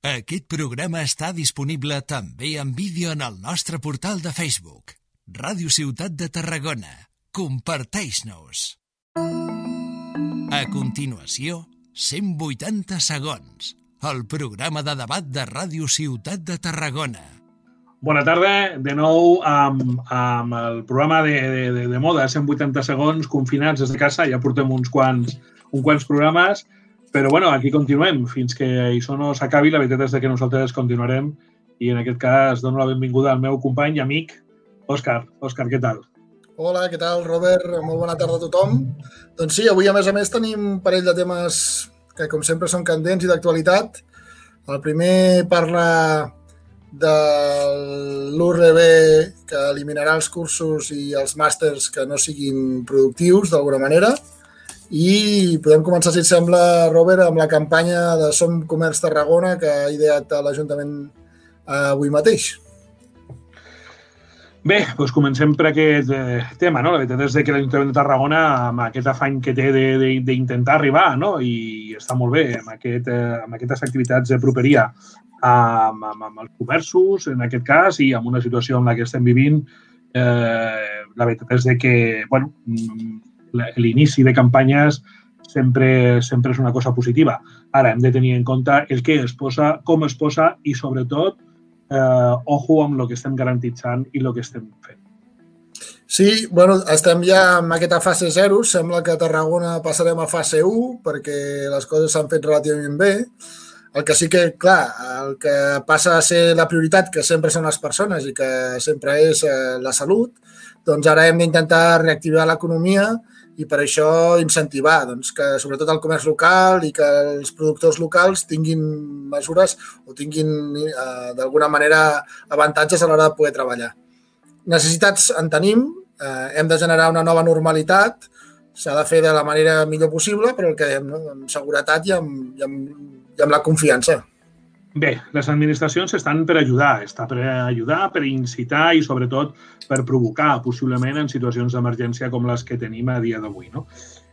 Aquest programa està disponible també en vídeo en el nostre portal de Facebook. Ràdio Ciutat de Tarragona. Comparteix-nos. A continuació, 180 segons. El programa de debat de Ràdio Ciutat de Tarragona. Bona tarda, de nou amb, amb el programa de, de, de, de moda, 180 segons, confinats des de casa, ja portem uns quants, uns quants programes, però bueno, aquí continuem fins que això no s'acabi. La veritat és que nosaltres continuarem i en aquest cas dono la benvinguda al meu company i amic, Òscar. Òscar, què tal? Hola, què tal, Robert? Molt bona tarda a tothom. Doncs sí, avui a més a més tenim un parell de temes que com sempre són candents i d'actualitat. El primer parla de l'URB que eliminarà els cursos i els màsters que no siguin productius d'alguna manera i podem començar, si et sembla, Robert, amb la campanya de Som Comerç Tarragona que ha ideat l'Ajuntament avui mateix. Bé, doncs comencem per aquest eh, tema. No? La veritat és que l'Ajuntament de Tarragona, amb aquest afany que té d'intentar arribar, no? i està molt bé, amb, aquest, eh, amb aquestes activitats de properia, amb, amb, amb els comerços, en aquest cas, i amb una situació en la que estem vivint, eh, la veritat és que, bueno, l'inici de campanyes sempre, sempre és una cosa positiva. Ara hem de tenir en compte el que es posa, com es posa i, sobretot, eh, ojo amb el que estem garantitzant i el que estem fent. Sí, bueno, estem ja en aquesta fase 0. Sembla que a Tarragona passarem a fase 1 perquè les coses s'han fet relativament bé. El que sí que, clar, el que passa a ser la prioritat, que sempre són les persones i que sempre és eh, la salut, doncs ara hem d'intentar reactivar l'economia i per això incentivar doncs, que sobretot el comerç local i que els productors locals tinguin mesures o tinguin eh, d'alguna manera avantatges a l'hora de poder treballar. Necessitats en tenim, eh, hem de generar una nova normalitat, s'ha de fer de la manera millor possible, però el que dèiem, no? amb seguretat i amb, i amb, i amb la confiança. Bé, les administracions estan per ajudar, està per ajudar, per incitar i, sobretot, per provocar, possiblement, en situacions d'emergència com les que tenim a dia d'avui. No?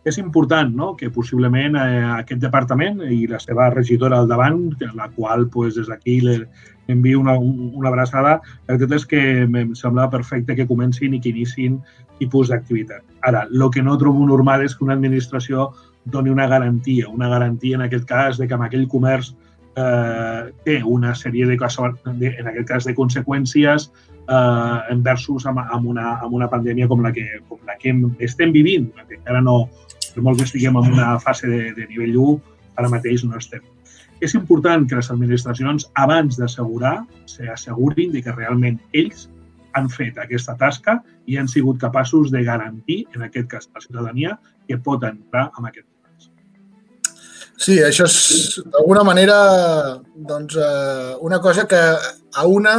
És important no? que, possiblement, eh, aquest departament i la seva regidora al davant, la qual, pues, des d'aquí, envio una, una abraçada, la veritat és que em sembla perfecte que comencin i que inicin tipus d'activitat. Ara, el que no trobo normal és que una administració doni una garantia, una garantia en aquest cas de que amb aquell comerç eh, té una sèrie de, de, en aquest cas, de conseqüències eh, versus amb, amb, una, amb una pandèmia com la que, com la que estem vivint, que encara no, per molt que estiguem en una fase de, de nivell 1, ara mateix no estem. És important que les administracions, abans d'assegurar, s'assegurin de que realment ells han fet aquesta tasca i han sigut capaços de garantir, en aquest cas, la ciutadania, que pot entrar en aquest Sí, això és d'alguna manera doncs, eh, una cosa que a una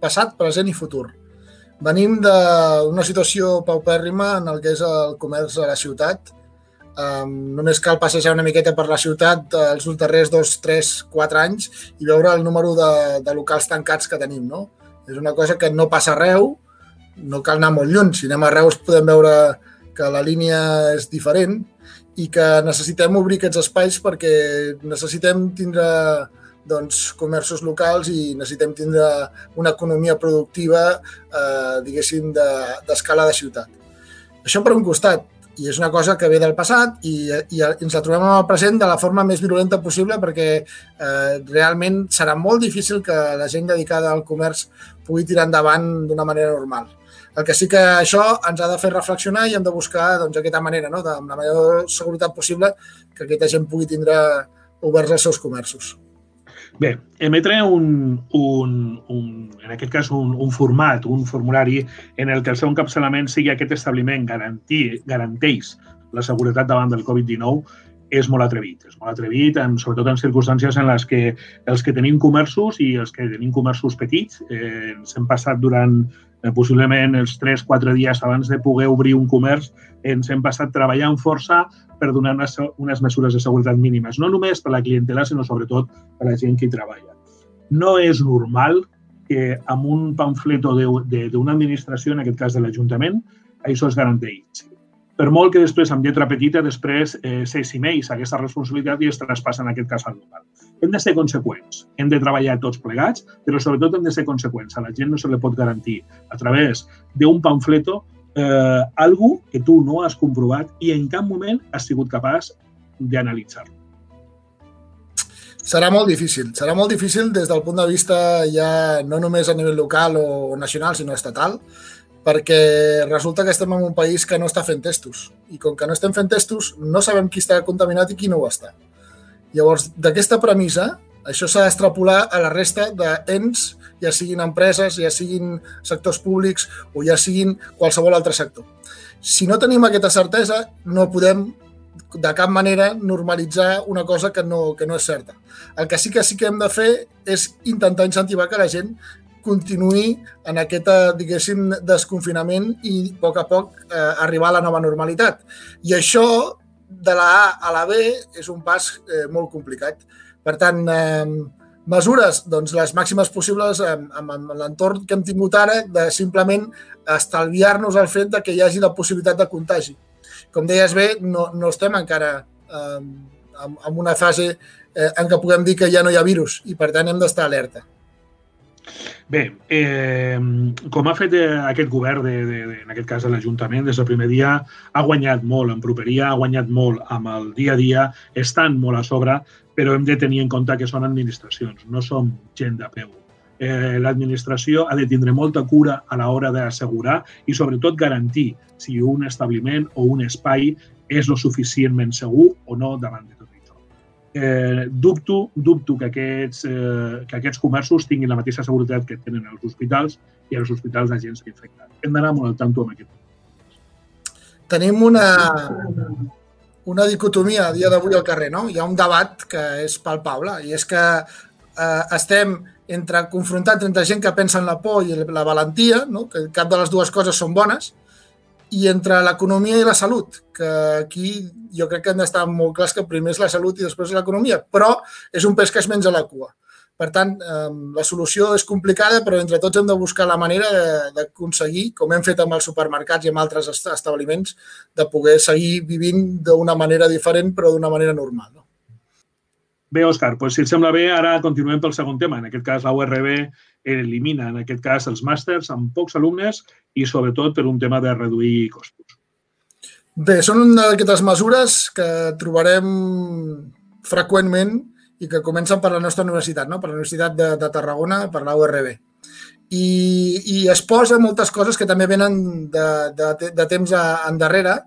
passat, present i futur. Venim d'una situació paupèrrima en el que és el comerç a la ciutat. Um, només cal passejar una miqueta per la ciutat eh, els darrers dos, tres, quatre anys i veure el número de, de locals tancats que tenim. No? És una cosa que no passa arreu, no cal anar molt lluny. Si anem a Reus podem veure que la línia és diferent, i que necessitem obrir aquests espais perquè necessitem tindre doncs, comerços locals i necessitem tindre una economia productiva, eh, diguéssim, d'escala de, de ciutat. Això per un costat, i és una cosa que ve del passat i, i ens la trobem en el present de la forma més virulenta possible perquè eh, realment serà molt difícil que la gent dedicada al comerç pugui tirar endavant d'una manera normal. El que sí que això ens ha de fer reflexionar i hem de buscar doncs, aquesta manera, no? de, amb la major seguretat possible, que aquesta gent pugui tindre oberts els seus comerços. Bé, emetre un, un, un, en aquest cas un, un format, un formulari en el que el seu encapçalament sigui aquest establiment garantir, garanteix la seguretat davant del Covid-19 és molt atrevit. És molt atrevit, en, sobretot en circumstàncies en les que els que tenim comerços i els que tenim comerços petits eh, ens hem passat durant eh, possiblement els 3-4 dies abans de poder obrir un comerç, ens hem passat treballant força per donar unes, unes mesures de seguretat mínimes, no només per la clientela, sinó sobretot per la gent que hi treballa. No és normal que amb un pamfleto d'una administració, en aquest cas de l'Ajuntament, això es garanteix per molt que després, amb lletra petita, després eh, s'essimeix aquesta responsabilitat i es traspassa en aquest cas al local. hem de ser conseqüents. Hem de treballar tots plegats, però sobretot hem de ser conseqüents. A la gent no se li pot garantir a través d'un pamfleto eh, algú que tu no has comprovat i en cap moment has sigut capaç d'analitzar-lo. Serà molt difícil. Serà molt difícil des del punt de vista ja no només a nivell local o nacional, sinó estatal, perquè resulta que estem en un país que no està fent testos. I com que no estem fent testos, no sabem qui està contaminat i qui no ho està. Llavors, d'aquesta premissa, això s'ha d'extrapolar a la resta d'ens, ja siguin empreses, ja siguin sectors públics o ja siguin qualsevol altre sector. Si no tenim aquesta certesa, no podem de cap manera normalitzar una cosa que no, que no és certa. El que sí que sí que hem de fer és intentar incentivar que la gent continuï en aquest, diguéssim, desconfinament i a poc a poc eh, arribar a la nova normalitat. I això, de la A a la B, és un pas eh, molt complicat. Per tant, eh, mesures, doncs, les màximes possibles amb, amb l'entorn que hem tingut ara de simplement estalviar-nos el fet de que hi hagi la possibilitat de contagi com deies bé, no, no estem encara eh, en, en una fase eh, en què puguem dir que ja no hi ha virus i, per tant, hem d'estar alerta. Bé, eh, com ha fet eh, aquest govern, de, de, de, en aquest cas de l'Ajuntament, des del primer dia, ha guanyat molt en properia, ha guanyat molt amb el dia a dia, estan molt a sobre, però hem de tenir en compte que són administracions, no som gent de peu eh, l'administració ha de tindre molta cura a l'hora d'assegurar i sobretot garantir si un establiment o un espai és lo suficientment segur o no davant de tot. Eh, dubto, dubto que aquests, eh, que aquests comerços tinguin la mateixa seguretat que tenen els hospitals i els hospitals d'agents infectats. Hem d'anar molt al tanto amb aquest. Tenim una, una dicotomia a dia d'avui al carrer, no? Hi ha un debat que és palpable i és que eh, estem entre confrontats entre gent que pensa en la por i la valentia, no? que cap de les dues coses són bones, i entre l'economia i la salut, que aquí jo crec que han d'estar molt clars que primer és la salut i després l'economia, però és un pes que es menja la cua. Per tant, la solució és complicada, però entre tots hem de buscar la manera d'aconseguir, com hem fet amb els supermercats i amb altres establiments, de poder seguir vivint d'una manera diferent, però d'una manera normal. No? Bé, Òscar, doncs, si et sembla bé, ara continuem pel segon tema. En aquest cas, la URB elimina, en aquest cas, els màsters amb pocs alumnes i, sobretot, per un tema de reduir costos. Bé, són una d'aquestes mesures que trobarem freqüentment i que comencen per la nostra universitat, no? per la Universitat de, de Tarragona, per la URB. I, I es posa moltes coses que també venen de, de, de temps endarrere,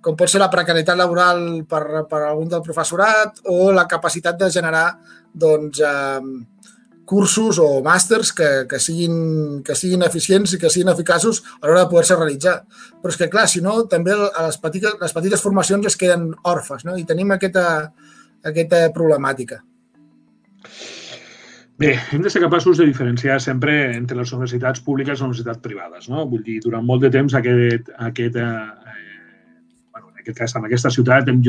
com pot ser la precarietat laboral per, per algun del professorat o la capacitat de generar doncs, eh, cursos o màsters que, que, siguin, que siguin eficients i que siguin eficaços a l'hora de poder-se realitzar. Però és que, clar, si no, també les petites, les petites formacions es queden orfes no? i tenim aquesta, aquesta problemàtica. Bé, hem de ser capaços de diferenciar sempre entre les universitats públiques i les universitats privades. No? Vull dir, durant molt de temps aquest, aquest eh, aquest cas, en aquesta ciutat hem,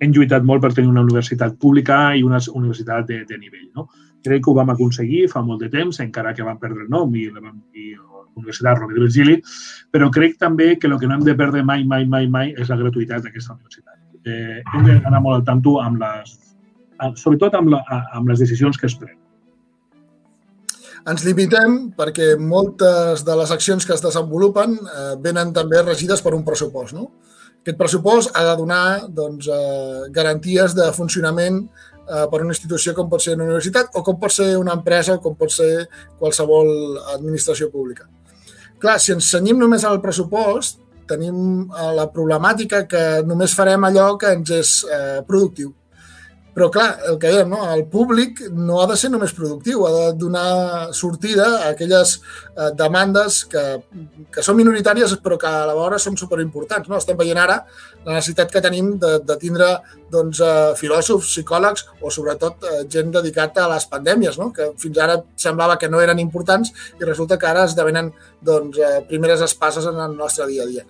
hem lluitat molt per tenir una universitat pública i una universitat de, de nivell. No? Crec que ho vam aconseguir fa molt de temps, encara que vam perdre el nom i dir Universitat Rovira i Virgili, però crec també que el que no hem de perdre mai, mai, mai, mai és la gratuïtat d'aquesta universitat. Eh, hem d'anar molt al tanto amb les, sobretot amb, la, amb les decisions que es prenen. Ens limitem perquè moltes de les accions que es desenvolupen eh, venen també regides per un pressupost. No? Aquest pressupost ha de donar doncs, eh, garanties de funcionament eh, per una institució com pot ser una universitat o com pot ser una empresa o com pot ser qualsevol administració pública. Clar, si ens només al pressupost, tenim eh, la problemàtica que només farem allò que ens és eh, productiu. Però, clar, el que dèiem, no? el públic no ha de ser només productiu, ha de donar sortida a aquelles eh, demandes que, que són minoritàries però que a la vegada són superimportants. No? Estem veient ara la necessitat que tenim de, de tindre doncs, eh, filòsofs, psicòlegs o sobretot eh, gent dedicat a les pandèmies, no? que fins ara semblava que no eren importants i resulta que ara esdevenen doncs, eh, primeres espases en el nostre dia a dia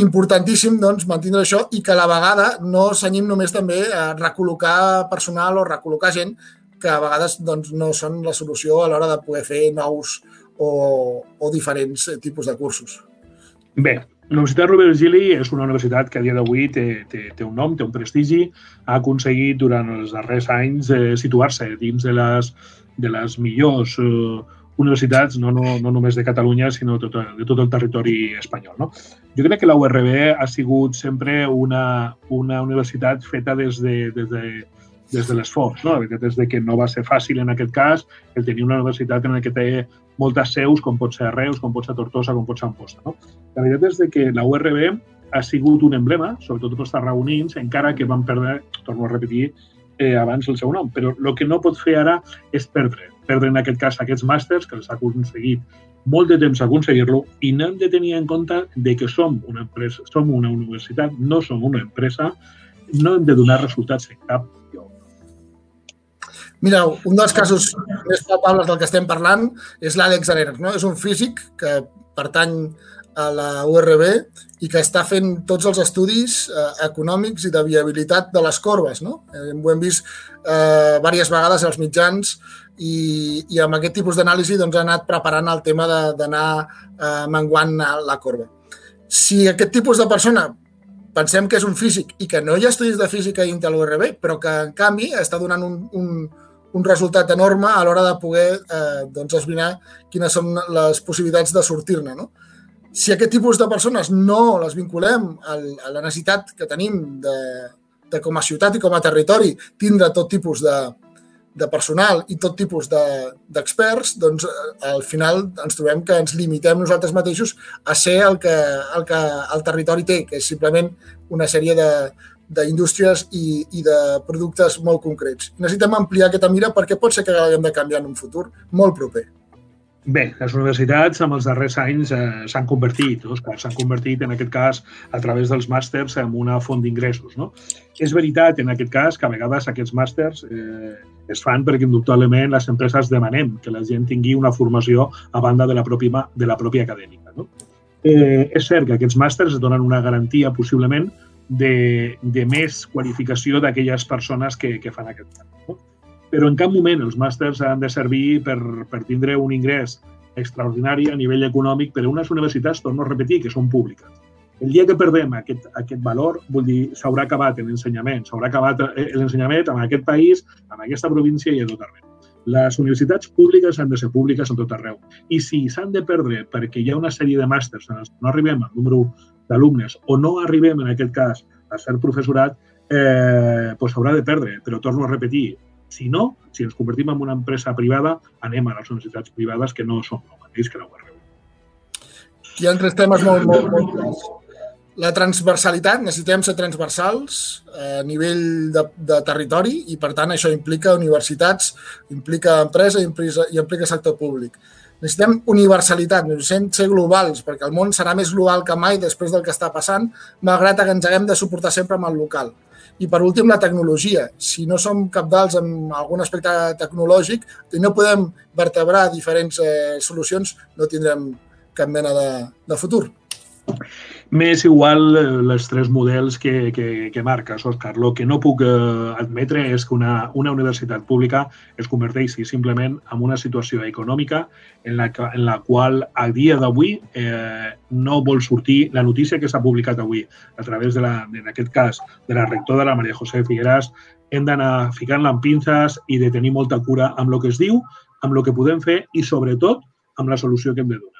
importantíssim doncs, mantindre això i que a la vegada no senyim només també a recol·locar personal o recol·locar gent que a vegades doncs, no són la solució a l'hora de poder fer nous o, o diferents tipus de cursos. Bé, La Universitat Rovira Virgili és una universitat que a dia d'avui té, té, té un nom, té un prestigi, ha aconseguit durant els darrers anys eh, situar-se dins de les, de les millors eh, universitats, no, no, no només de Catalunya, sinó tot, de tot el territori espanyol. No? Jo crec que la URB ha sigut sempre una, una universitat feta des de, des de, des de l'esforç. No? La veritat és que no va ser fàcil en aquest cas el tenir una universitat en la que té moltes seus, com pot ser Reus, com pot ser Tortosa, com pot ser Amposta. No? La veritat és que la URB ha sigut un emblema, sobretot pels tarragonins, encara que van perdre, torno a repetir, eh, abans el seu nom. Però el que no pot fer ara és perdre. Perdre en aquest cas aquests màsters, que els ha aconseguit molt de temps aconseguir-lo, i no hem de tenir en compte de que som una empresa, som una universitat, no som una empresa, no hem de donar resultats en cap lloc. Mira, un dels casos més palpables del que estem parlant és l'Àlex Arenas. No? És un físic que pertany a la URB i que està fent tots els estudis eh, econòmics i de viabilitat de les corbes. No? Eh, ho hem vist eh, diverses vegades als mitjans i, i amb aquest tipus d'anàlisi doncs, ha anat preparant el tema d'anar eh, menguant la corba. Si aquest tipus de persona pensem que és un físic i que no hi ha estudis de física dintre l'URB, però que en canvi està donant un, un, un resultat enorme a l'hora de poder eh, doncs, esbrinar quines són les possibilitats de sortir-ne. No? Si aquest tipus de persones no les vinculem a la necessitat que tenim de, de com a ciutat i com a territori tindre tot tipus de, de personal i tot tipus d'experts, de, doncs eh, al final ens trobem que ens limitem nosaltres mateixos a ser el que el, que el territori té, que és simplement una sèrie de, d'indústries i, i de productes molt concrets. Necessitem ampliar aquesta mira perquè pot ser que haguem de canviar en un futur molt proper. Bé, les universitats amb els darrers anys eh, s'han convertit, Òscar, s'han convertit en aquest cas a través dels màsters en una font d'ingressos. No? És veritat en aquest cas que a vegades aquests màsters eh, es fan perquè indubtablement les empreses demanem que la gent tingui una formació a banda de la pròpia, de la pròpia acadèmica. No? Eh, és cert que aquests màsters donen una garantia possiblement de, de més qualificació d'aquelles persones que, que fan aquest camp. No? Però en cap moment els màsters han de servir per, per tindre un ingrés extraordinari a nivell econòmic per a unes universitats, torno a repetir, que són públiques. El dia que perdem aquest, aquest valor, vull dir, s'haurà acabat l'ensenyament, s'haurà acabat eh, l'ensenyament en aquest país, en aquesta província i a tot arreu. Les universitats públiques han de ser públiques en tot arreu. I si s'han de perdre perquè hi ha una sèrie de màsters en els que no arribem al número d'alumnes o no arribem, en aquest cas, a ser professorat, eh, pues haurà de perdre. Però torno a repetir, si no, si ens convertim en una empresa privada, anem a les universitats privades que no són el mateix que la URB. Hi ha tres temes molt, molt, molt clars. La transversalitat, necessitem ser transversals a nivell de, de territori i, per tant, això implica universitats, implica empresa i implica, i implica sector públic. Necessitem universalitat, necessitem ser globals, perquè el món serà més global que mai després del que està passant, malgrat que ens haguem de suportar sempre amb el local. I per últim, la tecnologia. Si no som capdals en algun aspecte tecnològic i no podem vertebrar diferents eh, solucions, no tindrem cap mena de, de futur. M'és igual eh, els tres models que, que, que marques, Òscar. El que no puc eh, admetre és que una, una universitat pública es converteixi simplement en una situació econòmica en la, en la qual a dia d'avui eh, no vol sortir la notícia que s'ha publicat avui a través de la, en aquest cas, de la rectora, la Maria José Figueras, hem d'anar ficant-la en pinces i de tenir molta cura amb el que es diu, amb el que podem fer i, sobretot, amb la solució que hem de donar.